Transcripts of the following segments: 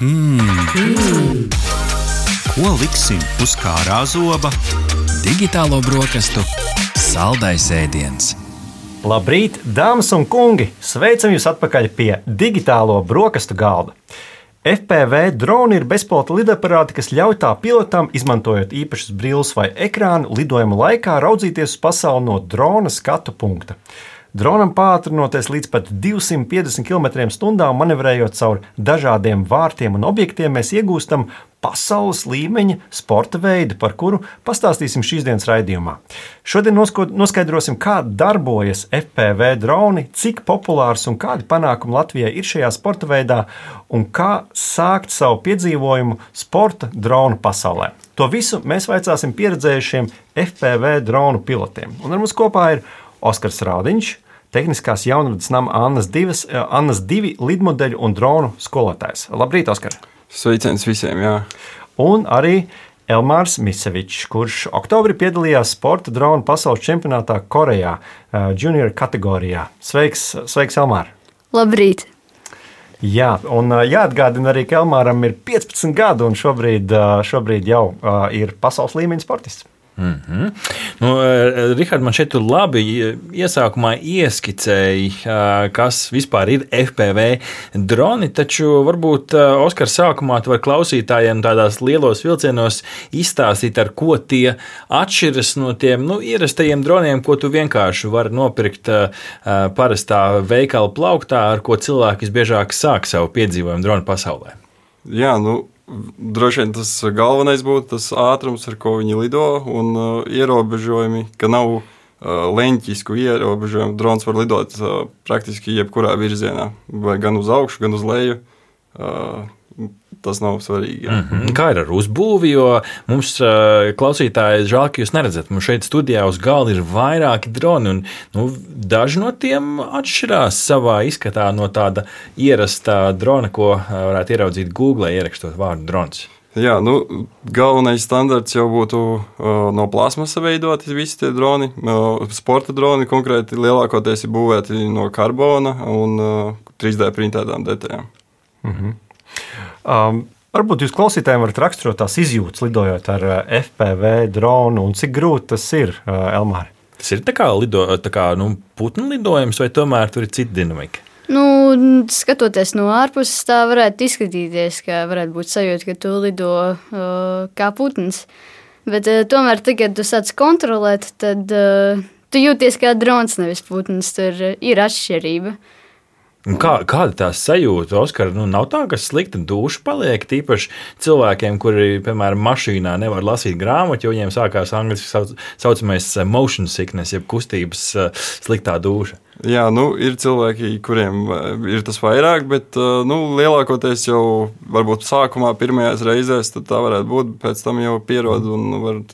Mmm. Ko liksim uz kārā zoba? Digitālo brokastu saldais ēdiens. Labrīt, dāmas un kungi! Sveicam jūs atpakaļ pie digitālo brokastu galda. FPV droni ir bezpilota lidaparāti, kas ļauj tā pilotam, izmantojot īpašas brilles vai ekrānu, lidojuma laikā raudzīties uz pasauli no drona skatu punkta. Dronam pātrinoties līdz pat 250 km/h, manevrējot cauri dažādiem vārtiem un objektiem, mēs iegūstam pasaules līmeņa sporta veidu, par kuru pastāstīsim šīs dienas raidījumā. Šodien noskaidrosim, kā darbojas FPV droni, cik populārs un kādi panākumi Latvijai ir šajā sporta veidā un kā sākt savu piedzīvojumu sporta dronu pasaulē. To visu mēs vaicāsim pieredzējušiem FPV dronu pilotiem. Un ar mums kopā ir Oskars Rādiņš, tehniskās jaunradas nama Annas, divas, Annas divi lidmodeļu un dronu skolotājs. Labrīt, Oskar! Sveiciens visiem! Jā. Un arī Elmārs Misevičs, kurš oktobrī piedalījās sporta drona pasaules čempionātā Korejā, junior kategorijā. Sveiks, sveiks Elmār! Labrīt! Jā, un jāatgādina arī, ka Elmāram ir 15 gadi un šobrīd, šobrīd jau ir pasaules līmeņa sportists. Mm -hmm. nu, eh, Rihard, man šeit labi iesākumā ieskicēja, eh, kas vispār ir FPV droni, taču varbūt eh, Oskars sākumā tu vari klausītājiem tādās lielos vilcienos izstāstīt, ar ko tie atšķiras no tiem nu, ierastajiem droniem, ko tu vienkārši vari nopirkt parastā veikala plauktā, ar ko cilvēki visbiežāk sāk savu piedzīvojumu dronu pasaulē. Jā, nu, Droši vien tas galvenais būtu tas ātrums, ar ko viņi lido, un uh, ierobežojumi, ka nav uh, leņķisku ierobežojumu. Drons var lidot uh, praktiski jebkurā virzienā, vai gan uz augšu, gan uz leju. Uh, tas nav svarīgi. Mm -hmm. Kā ir ar uzbūvi? Jo mums, klausītāji, žēl, ka jūs neredzat, mums šeit studijā uz galda ir vairāki droni. Un, nu, daži no tiem atšķirās savā izskatā no tāda ierasta drona, ko varētu ieraudzīt Google, ierakstot vārdu drons. Jā, nu, galvenais standarts jau būtu uh, no plasmasa veidoti visi tie droni. Uh, sporta droni konkrēti lielākoties ir būvēti no karbona un uh, 3D printētām detaļām. Mm -hmm. Um, Varbūt jūs klausītājiem varat raksturot tās izjūtas, lidojot ar uh, FPV dronu, un cik grūti tas ir, uh, Elmāri? Tas ir tā kā, lido, tā kā nu, putnu lidojums, vai tomēr tur ir cita dinamika? Nu, skatoties no ārpuses, tā varētu izskatīties, ka varētu būt sajūta, ka tu lido uh, kā putns. Bet uh, tomēr, tad, kad tu sāc kontrolēt, tad uh, tu jūties kā drons, nevis putns. Tur ir atšķirība. Uh, Kā, kāda tā sajūta, Oskar? Nu, nav tā, ka slikta duša paliek. Tīpaši cilvēkiem, kuri, piemēram, mašīnā nevar lasīt grāmatu, jo viņiem sākās angļuiski sauc, saucamais eh, motion sickness, jeb kustības eh, sliktā duša. Jā, nu, ir cilvēki, kuriem eh, ir tas vairāk, bet nu, lielākoties jau varbūt sākumā, pirmajās reizēs, tā varētu būt, pēc tam jau pierod un var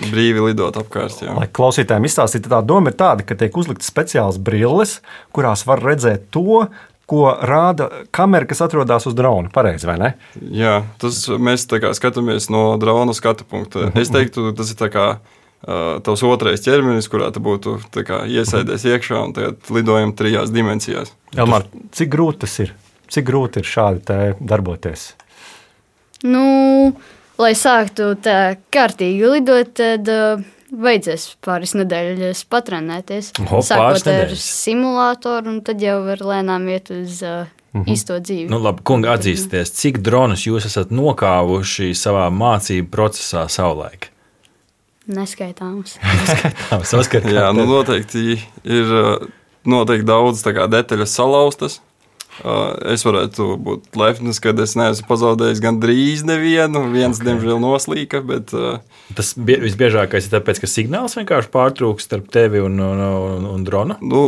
brīvi lidot apkārt. Jā. Lai klausītājiem izstāstītu, tā doma ir tāda, ka tiek uzliktas speciālas brilles, kurās var redzēt to, ko rāda kamera, kas atrodas uz drona. Pareizi, vai ne? Jā, tas mēs skatāmies no drona skatu punkta. Es teiktu, tas ir kā uh, tavs otrais ķermenis, kurā tu būtu kā, iesēdies iekšā un lidojam trijās dimensijās. Elmār, cik grūti tas ir? Cik grūti ir šādi darboties? Nu, lai sāktu tā kārtīgi lidot, tad uh, vajadzēs pāris nedēļas patrenēties. Ho, sākot ar simulātoru, un tad jau var lēnām iet uz uh, mm -hmm. īsto dzīvi. Nu, labi, kungi, atzīsties, cik dronus jūs esat nokāvuši savā mācību procesā savulaik? Neskaitāms. Neskaitāms. Jā, nu noteikti ir noteikti daudz kā, detaļas salauztas. Es varētu būt lepns, ka es neesmu pazaudējis gandrīz nevienu. Viens, okay. diemžēl, noslīka. Bet, Tas visbiežākais ir tāpēc, ka signāls vienkārši pārtrūkst starp tevi un, un, un, un dronu. Nu,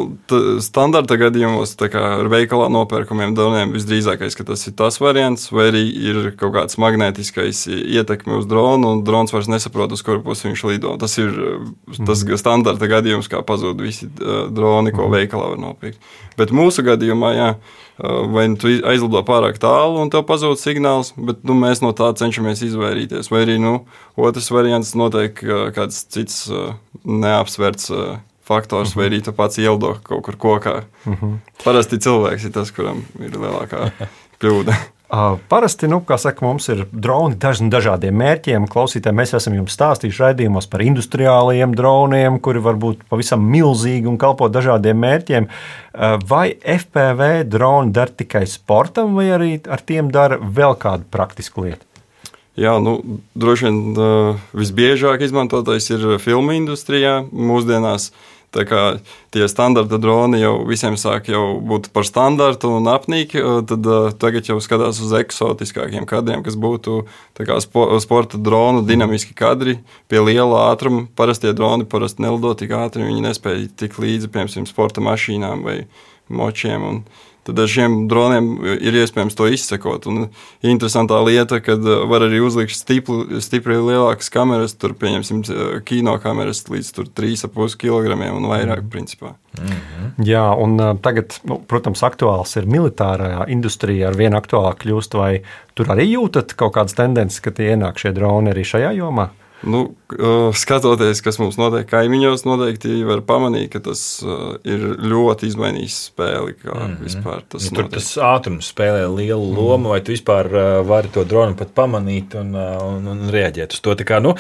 standarta gadījumos, kā ar veikalā nopērkamiem droniem, visdrīzākais, ka tas ir tas variants, vai arī ir kaut kāds magnētiskais ietekme uz dronu, un drons vairs nesaprot, uz kuru pusi viņš lido. Tas ir tas mm. standarta gadījums, kā pazūd visi droni, ko mm. veikalā var nopirkt. Bet mūsu gadījumā, jā, vai nu tu aizlido pārāk tālu un tev pazūd signāls, bet nu, mēs no tā cenšamies izvairīties. Vai arī nu, otrs variants notiek kāds cits neapsverts faktors, uh -huh. vai arī tu pats ieldo kaut kur kokā. Uh -huh. Parasti cilvēks ir tas, kuram ir lielākā kļūda. Parasti, nu, kā saka, mums ir droni dažādiem mērķiem. Klausītājiem mēs esam jums stāstījuši raidījumos par industriālajiem droniem, kuri var būt pavisam milzīgi un kalpot dažādiem mērķiem. Vai FPV droni der tikai sportam, vai arī ar tiem dara vēl kādu praktisku lietu? Jā, nu, droši vien visbiežāk izmantotais ir filmu industrijā mūsdienās. Uh, Tā kā tie standarta droni jau visiem sāk jau būt par standartu un apnīki, tad tagad jau skatās uz eksotiskākiem kadriem, kas būtu kā, spo, sporta dronu dinamiski kadri pie liela ātruma. Parastie droni parasti nelido tik ātri, viņi nespēja tik līdzi, piemēram, sporta mašīnām vai močiem. Un, tad ar šiem droniem ir iespējams to izsekot. Un interesantā lieta, ka uh, var arī uzlikt stipri, stipri lielākas kameras, tur pieņemsim uh, kino kameras līdz 3,5 kg un vairāk. Principā. Mm -hmm. Jā, un uh, tagad, nu, protams, aktuāls ir militārā industrijā, ar vien aktuālāk kļūst. Vai tur arī jūtat kaut kādas tendences, ka tie ienāk šie droni arī šajā jomā? Nu, skatoties, kas mums notiek kaimiņos, noteikti var pamanīt, ka tas ir ļoti izmainījis spēli. Mm -hmm. tas ja tur tas ātrums spēlē lielu mm. lomu, vai tu vispār vari to dronu pat pamanīt un, un, un reaģēt uz to. Tā kā, nu,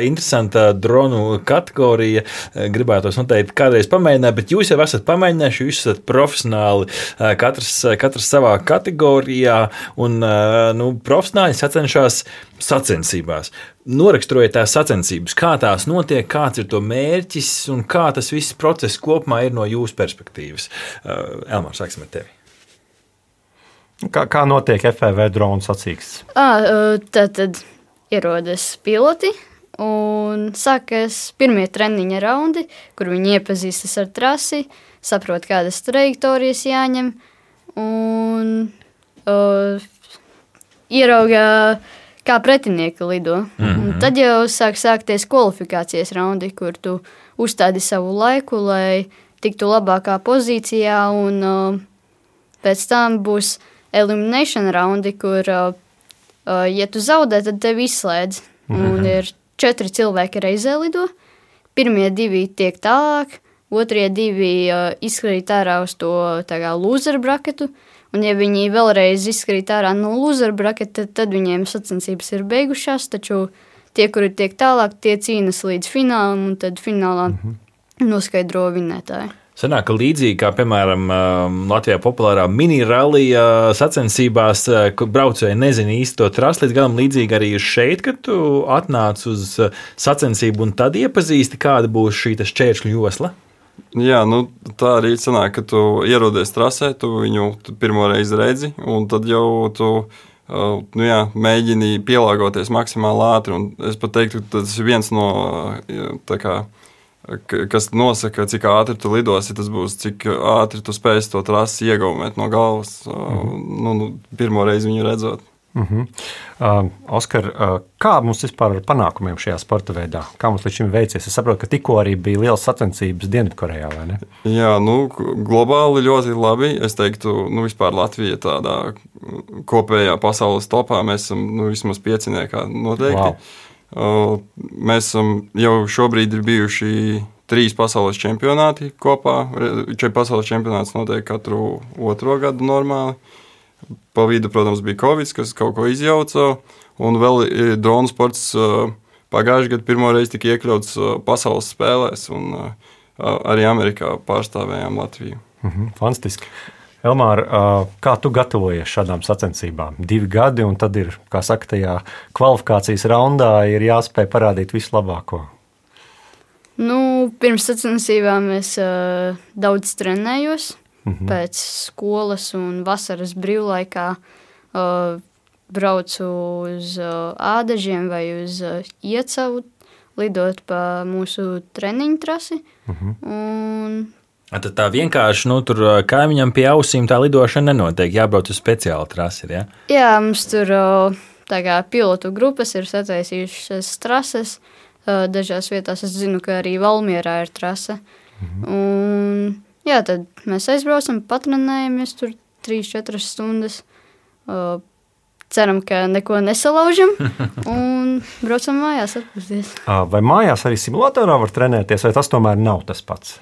interesanta dronu kategorija. Gribētu noteikti kādreiz pamēģināt, bet jūs jau esat pamēģinājuši, jūs esat profesionāli, katrs, katrs savā kategorijā, un nu, profesionāļi sacenšas sacensībās. Noraksturojiet tās sacensības, kā tās notiek, kāds ir to mērķis un kā tas viss process kopumā ir no jūsu perspektīvas. Uh, Elmārs, sāksim ar tevi. Kā, kā notiek FPV drona sacīkstes? Tad, tad ierodas piloti un sākas pirmie treniņa raundi, kur viņi iepazīstas ar trasi, saprot, kādas trajektorijas jāņem un uh, ierauga kā pretinieki lido. Mm -hmm. Tad jau sāk sākties kvalifikācijas raundi, kur tu uzstādi savu laiku, lai tiktu labākā pozīcijā, un uh, pēc tam būs elimination raundi, kur, uh, uh, ja tu zaudē, tad tevi izslēdz. Mm -hmm. Un ir četri cilvēki reizē lido. Pirmie divi tiek tālāk, otrie divi uh, izkrīt ārā uz to kā, loser braketu. Un, ja viņi vēlreiz izkrīt ārā no loser braketa, tad, tad viņiem sacensības ir beigušās. Taču tie, kuri tiek tālāk, tie cīnās līdz finālam, un tad finālā mm -hmm. noskaidro vinnētāju. Sanāk, ka līdzīgi kā, piemēram, um, Latvijā populārā mini-rallija sacensībās, uh, kur braucēji nezina īsti to trasi, līdz galam līdzīgi arī ir šeit, kad tu atnāc uz uh, sacensību un tad iepazīsti, kāda būs šī šķēršļu josla. Jā, nu, tā arī sanāk, ka tu ierodies trasē, tu viņu pirmo reizi redzi, un tad jau tu uh, nu, jā, mēģini pielāgoties maksimāli ātri. Es pat teiktu, ka tas ir viens no kā, kas nosaka, cik ātri tu lidosi. Tas būs, cik ātri tu spēsi to trasi iegaumēt no galvas, mm -hmm. nu, nu, pirmo reizi viņu redzot. Uh -huh. uh, Oskar, uh, kā mums vispār ir panākumiem šajā sporta veidā? Kā mums līdz šim veicies? Es saprotu, ka tikko arī bija liels sacensības Dienvidkorejā, vai ne? Jā, nu, globāli ļoti labi. Es teiktu, nu, vispār Latvija tādā kopējā pasaules topā mēs esam nu, vismaz pieciniekā noteikti. Wow. Uh, mēs esam jau šobrīd ir bijuši trīs pasaules čempionāti kopā. Četri pasaules čempionāts notiek katru otro gadu normāli. Uh, Pa vidu, protams, bija Covid, kas kaut ko izjauca. Un vēl e, drona sports e, pagājušajā gadā pirmo reizi tika iekļauts e, pasaules spēlēs, un arī Amerikā pārstāvējām Latviju. Mhm, fantastiski. Elmār, kā tu gatavojies šādām sacensībām? Divi gadi, un tad ir, kā saka, tajā kvalifikācijas raundā ir jāspēj parādīt vislabāko. Nu, pirms sacensībām es uh, daudz trenējos. -hmm. Pēc skolas un vasaras brīvlaikā uh, braucu uz uh, ādažiem vai uz uh, iecavu, lidot pa mūsu treniņu trasi. Mm -hmm. un, Tad tā vienkārši nu, tur uh, kaimiņam pie ausīm tā lidošana nenotiek. Jābrauc uz speciālu trasi. Ja? Jā, mums tur uh, kā, pilotu grupas ir sataisījušas trases. Uh, dažās vietās es zinu, ka arī Valmjerā ir trase. Mm -hmm. Un, Jā, tad mēs aizbraucam, patrenējamies tur 3-4 stundas. Uh, ceram, ka neko nesalaužam un braucam mājās atpūsties. Vai mājās arī simulatorā var trenēties, vai tas tomēr nav tas pats?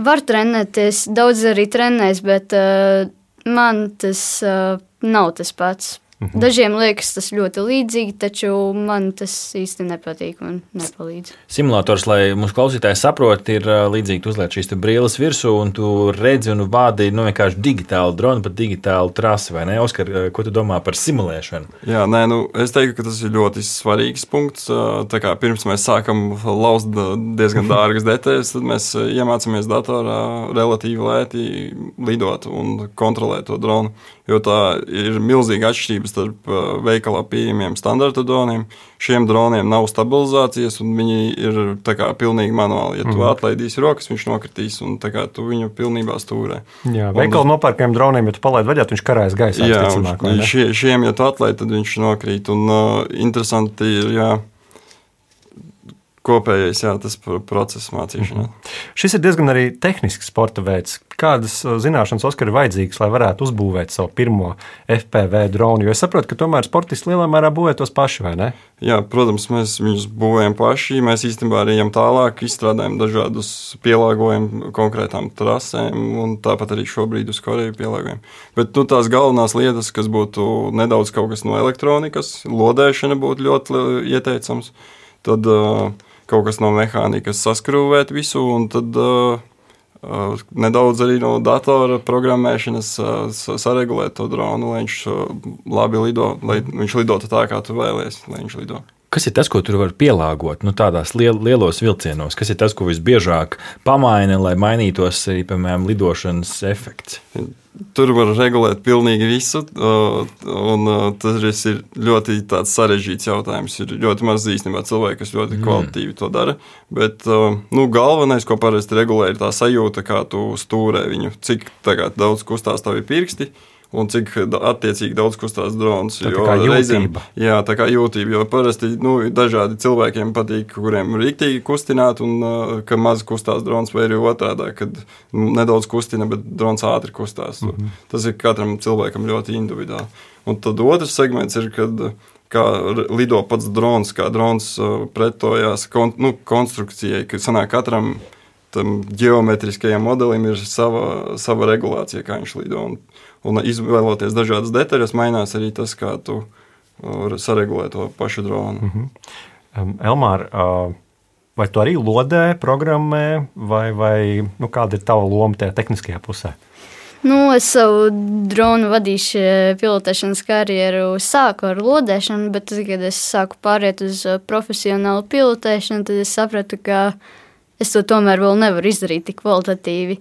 Var trenēties, daudz arī trenēs, bet uh, man tas uh, nav tas pats. Mhm. Dažiem liekas tas ļoti līdzīgi, taču man tas īsti nepatīk un nepalīdz. Simulators, lai mūsu klausītāji saprotu, ir līdzīgi. Tu uzliek šīs brilles virsū un tu redzi un vādi nu, vienkārši digitālu dronu, pat digitālu trasi. Vai ne, Oskar, ko tu domā par simulēšanu? Jā, nē, nu, es teiktu, ka tas ir ļoti svarīgs punkts. Kā, pirms mēs sākam laust diezgan dārgas detaļas, tad mēs iemācāmies datorā relatīvi lēti lidot un kontrolēt to dronu. Jo tā ir milzīga atšķirība starp uh, veikalā pieejamiem standarta droniem. Šiem droniem nav stabilizācijas, un viņi ir kā, pilnīgi manuāli. Ja tu mm. atlaidīsi rokas, viņš nokritīs, un kā, tu viņu pilnībā stūrē. Jā, veikala un, nopērkajiem droniem, ja tu palaidi vaļā, viņš karājas gaisā. Jā, šie, šiem, ja tu atlaidi, tad viņš nokrīt. Un uh, interesanti ir, jā, kopējais jā, process mācīšanā. Mm -hmm. Šis ir diezgan arī tehnisks sporta veids. Kādas uh, zināšanas Oskar ir vajadzīgas, lai varētu uzbūvēt savu pirmo FPV dronu? Jo es saprotu, ka tomēr sportisti lielā mērā būvē tos paši, vai ne? Jā, protams, mēs viņus būvējam paši. Mēs īstenībā arī ejam tālāk, izstrādājam dažādus pielāgojumus konkrētām trasēm, un tāpat arī šobrīd uz Koreju pielāgojam. Bet nu, tās galvenās lietas, kas būtu nedaudz kaut kas no elektronikas, lodēšana būtu ļoti ieteicams. Tad uh, kaut kas no mehānikas saskrūvēt visu, un tad uh, uh, nedaudz arī no datora programmēšanas uh, saregulēt to dronu, lai viņš uh, labi lido, lai viņš lidotu tā, kā tu vēlēsies, lai viņš lido. Kas ir tas, ko tur var pielāgot nu, tādās liel, lielos vilcienos? Kas ir tas, ko visbiežāk pamaina, lai mainītos arī, piemēram, lidošanas efekts? Tur var regulēt pilnīgi visu, un tas ir ļoti sarežģīts jautājums. Ir ļoti maz īstenībā cilvēku, kas ļoti mm. kvalitatīvi to dara. Bet nu, galvenais, ko parasti regulē, ir tā sajūta, kā tu stūrē viņu, cik daudz kustās tavi pirksti un cik attiecīgi daudz kustās drons. Tā, tā kā reizēm, jūtība. Jā, tā kā jūtība, jo parasti nu, dažādi cilvēkiem patīk, kuriem rīktīgi kustināt, un ka maz kustās drons, vai arī otrādi, kad nu, nedaudz kustina, bet drons ātri kustās. Mm -hmm. Tas ir katram cilvēkam ļoti individuāli. Un tad otrs segments ir, kad kā lido pats drons, kā drons pretojās kon, nu, konstrukcijai, ka sanāk katram tam geometriskajam modelim ir sava, sava regulācija, kā viņš lido. Un, un izvēloties dažādas detaļas, mainās arī tas, kā tu saregulē to pašu dronu. Mm -hmm. Elmār, vai tu arī lodē, programmē, vai, vai nu, kāda ir tava loma tajā tehniskajā pusē? Nu, es savu dronu vadīšu pilotēšanas karjeru sāku ar lodēšanu, bet tad, kad es sāku pāriet uz profesionālu pilotēšanu, tad es sapratu, ka es to tomēr vēl nevaru izdarīt tik kvalitatīvi.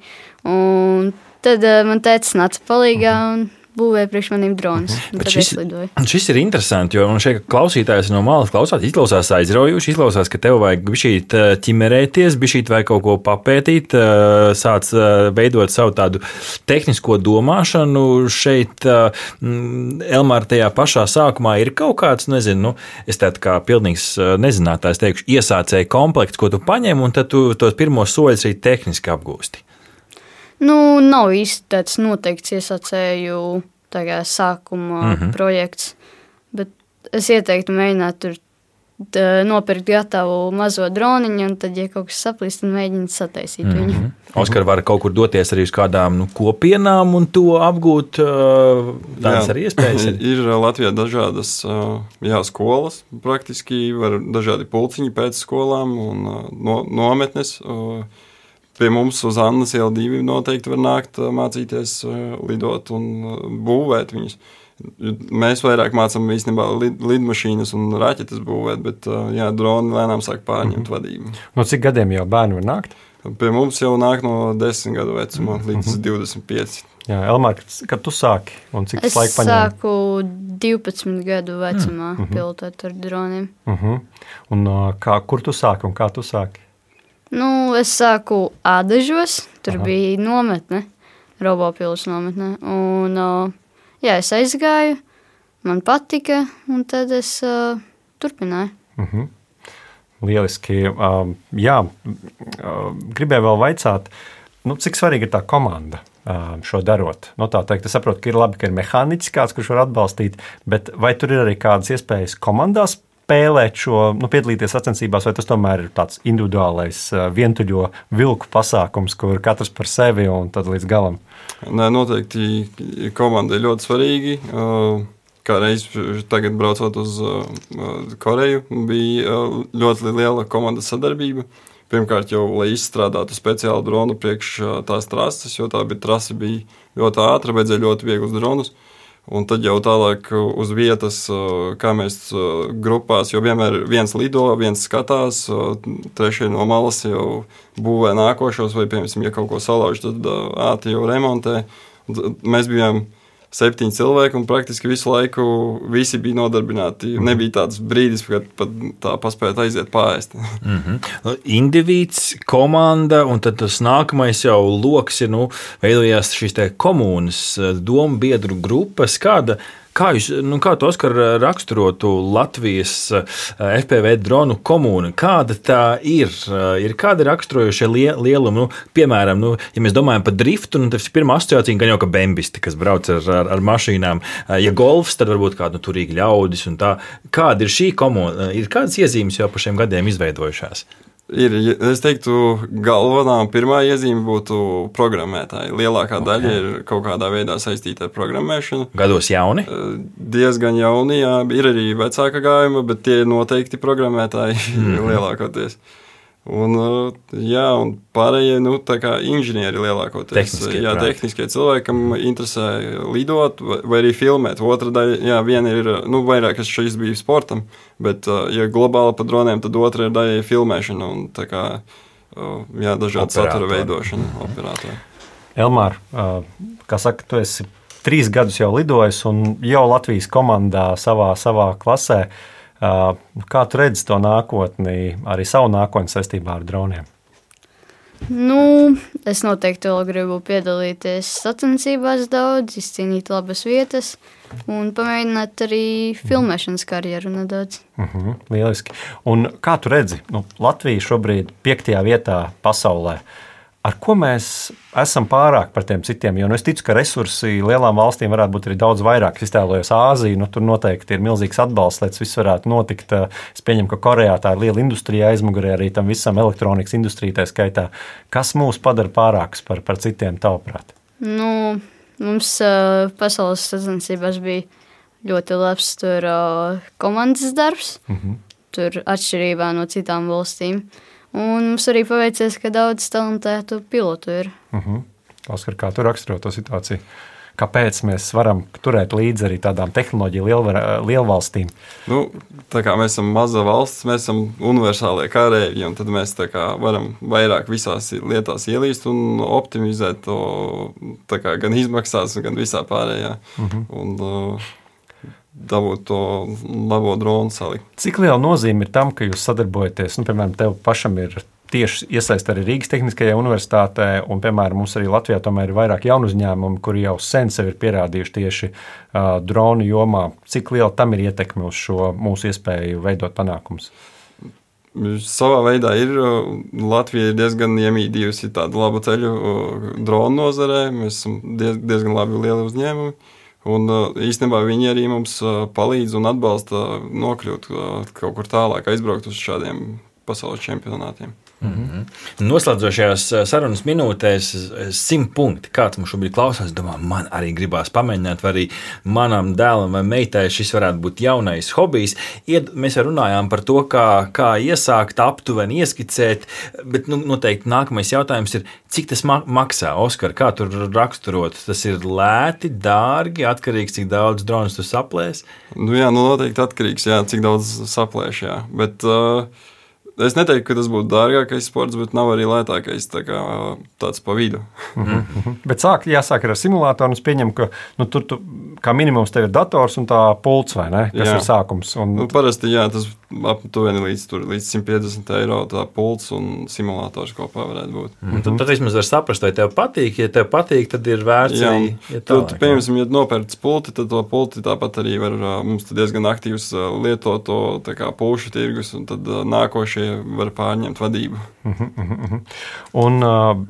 Un Tad uh, man teica, nāca palīgā un būvēja priekš maniem dronus. Šis, šis ir interesanti, jo man šeit klausītājs no malas klausās, izklausās aizraujoši, izklausās, ka tev vajag bišķīt eh, ķimerēties, bišķīt vai kaut ko papētīt, eh, sāc veidot savu tādu tehnisko domāšanu. Šeit Elmāra tajā pašā sākumā ir kaut kāds, nezinu, nu, es tādu kā pilnīgs nezinātājs teikšu, iesācēju komplekts, ko tu paņem, un tad tu tos pirmos soļus arī tehniski apgūsti. Nu, nav īsti tāds noteikts iesācēju sākuma mm -hmm. projekts, bet es ieteiktu mēģināt tur tā, nopirkt gatavu mazo droniņu, un tad, ja kaut kas saplīst, tad mēģināt sataisīt mm -hmm. viņu. Oskar var kaut kur doties arī uz kādām nu, kopienām un to apgūt. Tādas jā, arī iespējas. Ir, ir Latvijā dažādas jā, skolas, praktiski var dažādi pulciņi pēc skolām un no, nometnes. Pie mums uz Annas iela divi noteikti var nākt mācīties lidot un būvēt viņus. Mēs vairāk mācām īstenībā lid, lidmašīnas un raķetes būvēt, bet jā, droni lēnām sāk pārņemt mm -hmm. vadību. No cik gadiem jau bērni var nākt? Pie mums jau nāk no 10 gadu vecuma mm -hmm. līdz 25. Jā, Elmār, kad tu sāki un cik tas laika paņēma? Es sāku 12 gadu vecumā mm -hmm. pilotēt ar droniem. Mm -hmm. Un kā, kur tu sāki un kā tu sāki? Nu, es sāku Ādažos, tur Aha. bija nometne, Robopils nometne. Un, jā, es aizgāju, man patika, un tad es uh, turpināju. Uh mhm. -huh. Lieliski. Uh, jā, uh, gribēju vēl vaicāt, nu, cik svarīga ir tā komanda uh, šo darot. Nu, tā teikt, es saprotu, ka ir labi, ka ir mehāniķis kāds, kurš var atbalstīt, bet vai tur ir arī kādas iespējas komandās spēlēt šo, nu, piedalīties sacensībās, vai tas tomēr ir tāds individuālais, vientuļo vilku pasākums, kur katrs par sevi un tad līdz galam? Nē, noteikti komanda ir ļoti svarīga. Uh, Kā reiz tagad braucot uz uh, Koreju, bija uh, ļoti liela komandas sadarbība. Pirmkārt, jau lai izstrādātu speciālu dronu priekš uh, tās trases, jo tā bija trase bija ļoti ātra, vajadzēja ļoti vieglus dronus. Un tad jau tālāk uz vietas, kā mēs grupās, jo vienmēr viens lido, viens skatās, trešie no malas jau būvē nākošos, vai, piemēram, ja kaut ko salauž, tad ātri jau remontē. Mēs bijām septiņi cilvēki, un praktiski visu laiku visi bija nodarbināti. Mm. Nebija tāds brīdis, kad pat tā paspēja aiziet pāriest. mm -hmm. Indivīds, komanda, un tad tas nākamais jau lokus ir nu, veidojās šīs komunas, domu biedru grupas. Kāda Kā jūs, nu, kā tu, Oskar, raksturotu Latvijas eh, FPV dronu komunu? Kāda tā ir? Eh, ir kādi raksturojošie lielumi? Nu, piemēram, nu, ja mēs domājam par driftu, nu, ir pirmā asociācija, gan jau ka bembisti, kas brauc ar, ar, ar mašīnām. Eh, ja golfs, tad varbūt kāda nu, turīga ļaudis. Kāda ir šī komuna? Ir kādas iezīmes jau pa šiem gadiem izveidojušās? Ir, es teiktu, galvenā un pirmā iezīme būtu programmētāji. Lielākā okay. daļa ir kaut kādā veidā saistīta ar programmēšanu. Gados jauni? Diezgan jauni, jā. Ir arī vecāka gājuma, bet tie noteikti programmētāji mm -hmm. lielākoties. Un, uh, jā, un pārējie nu, inženieri lielākoties. Tehniskie, jā, tehniskie cilvēki, kam interesē lidot vai, arī filmēt. Otra daļa, jā, viena ir nu, vairāk, kas šis bija sportam, bet, uh, ja globāli pa droniem, tad otra ir daļa filmēšana un kā, uh, jā, dažādu satura veidošana mm -hmm. operatoriem. Elmār, kā saka, tu esi trīs gadus jau lidojis un jau Latvijas komandā savā, savā klasē. Kā tu redzi to nākotni, arī savu nākotni saistībā ar droniem? Nu, es noteikti vēl gribu piedalīties sacensībās daudz, izcīnīt labas vietas un pamēģināt arī filmēšanas karjeru nedaudz. Uh mhm, -huh, lieliski. Un kā tu redzi, nu, Latvija šobrīd ir piektajā vietā pasaulē. Uh, Ar ko mēs esam pārāk par tiem citiem? Jo nu, es ticu, ka resursi lielām valstīm varētu būt arī daudz vairāk. Es iztēlojos Āziju, nu, tur noteikti ir milzīgs atbalsts, lai tas viss varētu notikt. Es pieņemu, ka Korejā tā ir liela industrija aizmugurē, arī tam visam elektronikas industrijai tā skaitā. Kas mūs padara pārākus par, par citiem, tavuprāt? Nu, mums uh, pasaules sacensībās bija ļoti labs tur, uh, komandas darbs. Mm -hmm. Tur atšķirībā no citām valstīm. Uh, Un mums arī paveicies, ka daudz talantētu pilotu ir. Uh -huh. Oskar, kā tu raksturo to situāciju? Kāpēc mēs varam turēt līdzi arī tādām tehnoloģiju lielvar, lielvalstīm? Nu, mēs esam maza valsts, mēs esam universālie kārēji, un tad mēs varam vairāk visās lietās ielīst un optimizēt to kā, gan izmaksās, gan visā pārējā. Uh -huh. un, uh, dabūt to labo dronu salikt. Cik liela nozīme ir tam, ka jūs sadarbojaties? Nu, piemēram, tev pašam ir tieši iesaistīta arī Rīgas Tehniskajā universitātē, un, piemēram, mums arī Latvijā ir vairāk jaunu uzņēmumu, kuri jau sen sev ir pierādījuši tieši uh, dronu jomā. Cik liela tam ir ietekme uz šo mūsu iespēju veidot panākumus? Savā veidā ir Latvija ir diezgan iemīdījusi tādu labu ceļu dronu nozarē. Mēs esam diezgan labi lieli uzņēmumi. Un īstenībā viņi arī mums palīdz un atbalsta nokļūt kaut kur tālāk, aizbraukt uz šādiem pasaules čempionātiem. Mm -hmm. Noslēdzošajās sarunas minūtēs, simt punkti. Kāds mums šobrīd klausās, domā, man arī gribās pamēģināt, vai arī manam dēlam vai meitai šis varētu būt jaunais hobijs. Ied, mēs jau runājām par to, kā, kā iesākt, aptuveni ieskicēt, bet nu, noteikti nākamais jautājums ir, cik tas maksā? Oskar, kā tur raksturot? Tas ir lēti, dārgi, atkarīgs, cik daudz dronus tu saplēs? Nu, jā, nu noteikti atkarīgs, jā, cik daudz saplēš. Jā. Bet, uh, Es neteiktu, ka tas būtu dārgākais sports, bet nav arī lētākais. Tā kā, tāds pa vidu. mm -hmm. Bet sāk, jāsāk ar simulātoru. Es pieņemu, ka nu, tur tu, kā minimums tev ir dators un tā pults, vai ne? Kas jā. ir sākums. Un... Nu, parasti jā, tas aptuveni līdz, tur, līdz 150 eiro tā pults un simulators kopā varētu būt. Mm -hmm. Tad, tad vismaz var saprast, vai tev patīk. Ja tev patīk, tad ir vērts jā, arī. Ja tu, tu, piemēram, ja nopērts pulti, tad to pulti tāpat arī var mums diezgan aktīvs lietot to pulšu tirgus un tad nākošie var pārņemt vadību. Uh -huh. Un uh,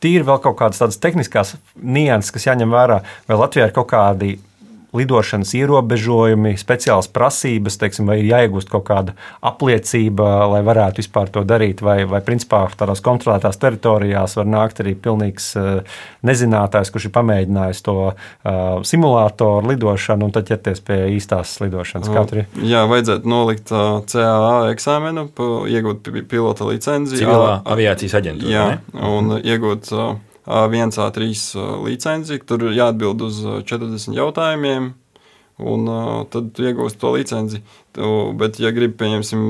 tīri vēl kaut kādas tādas tehniskas nianses, kas jāņem vērā, vai Latvijā ir kaut kādi lidošanas ierobežojumi, speciālas prasības, teiksim, vai ir jāiegūst kaut kāda apliecība, lai varētu vispār to darīt, vai, vai principā tādās kontrolētās teritorijās var nākt arī pilnīgs uh, nezinātājs, kurš ir pamēģinājis to uh, simulātoru lidošanu un tad ķerties pie īstās lidošanas. Tur ir? Jā, vajadzētu nolikt uh, CAA eksāmenu, iegūt pilota licenci. Civilā aviācijas aģentūra. Jā, ne? un iegūt. Uh, A1, A3 licenci, tur jāatbild uz 40 jautājumiem. Un tad iegūst to licenci. Bet, ja gribi, pieņemsim,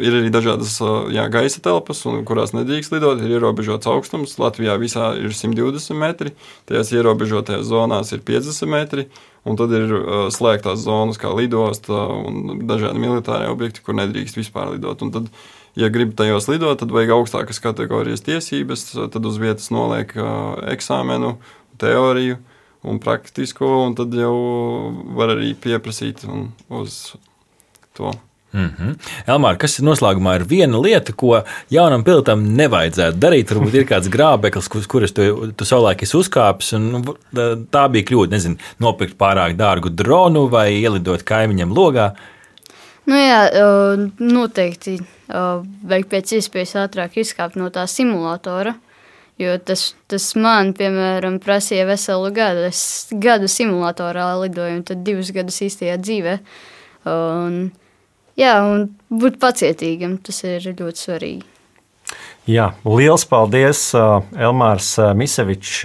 ir arī dažādas jā, gaisa telpas, kurās nedrīkst lidot, ir ierobežots augstums. Latvijā visā ir 120 metri, tajās ierobežotajās zonās ir 50 metri, un tad ir slēgtās zonas, kā lidosta un dažādi militāri objekti, kur nedrīkst vispār lidot. Un tad, uh, ja grib tajos lidot, tad vajag augstākas kategorijas tiesības, tad uz vietas noliek eksāmenu, teoriju un praktisko, un tad jau var arī pieprasīt uz to. Mm -hmm. Elmār, kas ir noslēgumā ir viena lieta, ko jaunam pilotam nevajadzētu darīt? Varbūt ir kāds grābeklis, kurš kuras tu, tu savulaik esi uzkāpis, un nu, tā bija kļūda. Nezinu, nopirkt pārāk dārgu dronu vai ielidot kaimiņam logā. Nu jā, noteikti vajag pēc iespējas ātrāk izkāpt no tā simulatora. Jo tas, tas man, piemēram, prasīja veselu gadu. Es gadu simulatorā lidoju, un tad divus gadus īstajā dzīvē. Un, jā, un būt pacietīgam, tas ir ļoti svarīgi. Jā, liels paldies, Elmārs Misevičs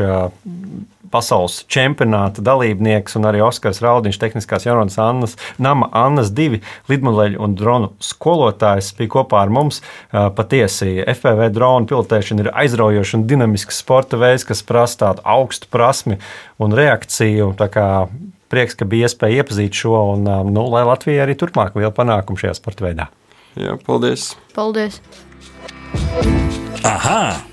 pasaules čempionāta dalībnieks un arī Oskars Raudiņš, tehniskās jaunas Annas, Nama Annas divi lidmodeļu un dronu skolotājs bija kopā ar mums. Patiesi, FPV dronu pilotēšana ir aizraujoša un dinamisks sporta veids, kas prasa tādu augstu prasmi un reakciju. Prieks, ka bija iespēja iepazīt šo, un nu, lai Latvija arī turpmāk liela panākuma šajā sporta veidā. Jā, paldies! Paldies! Aha!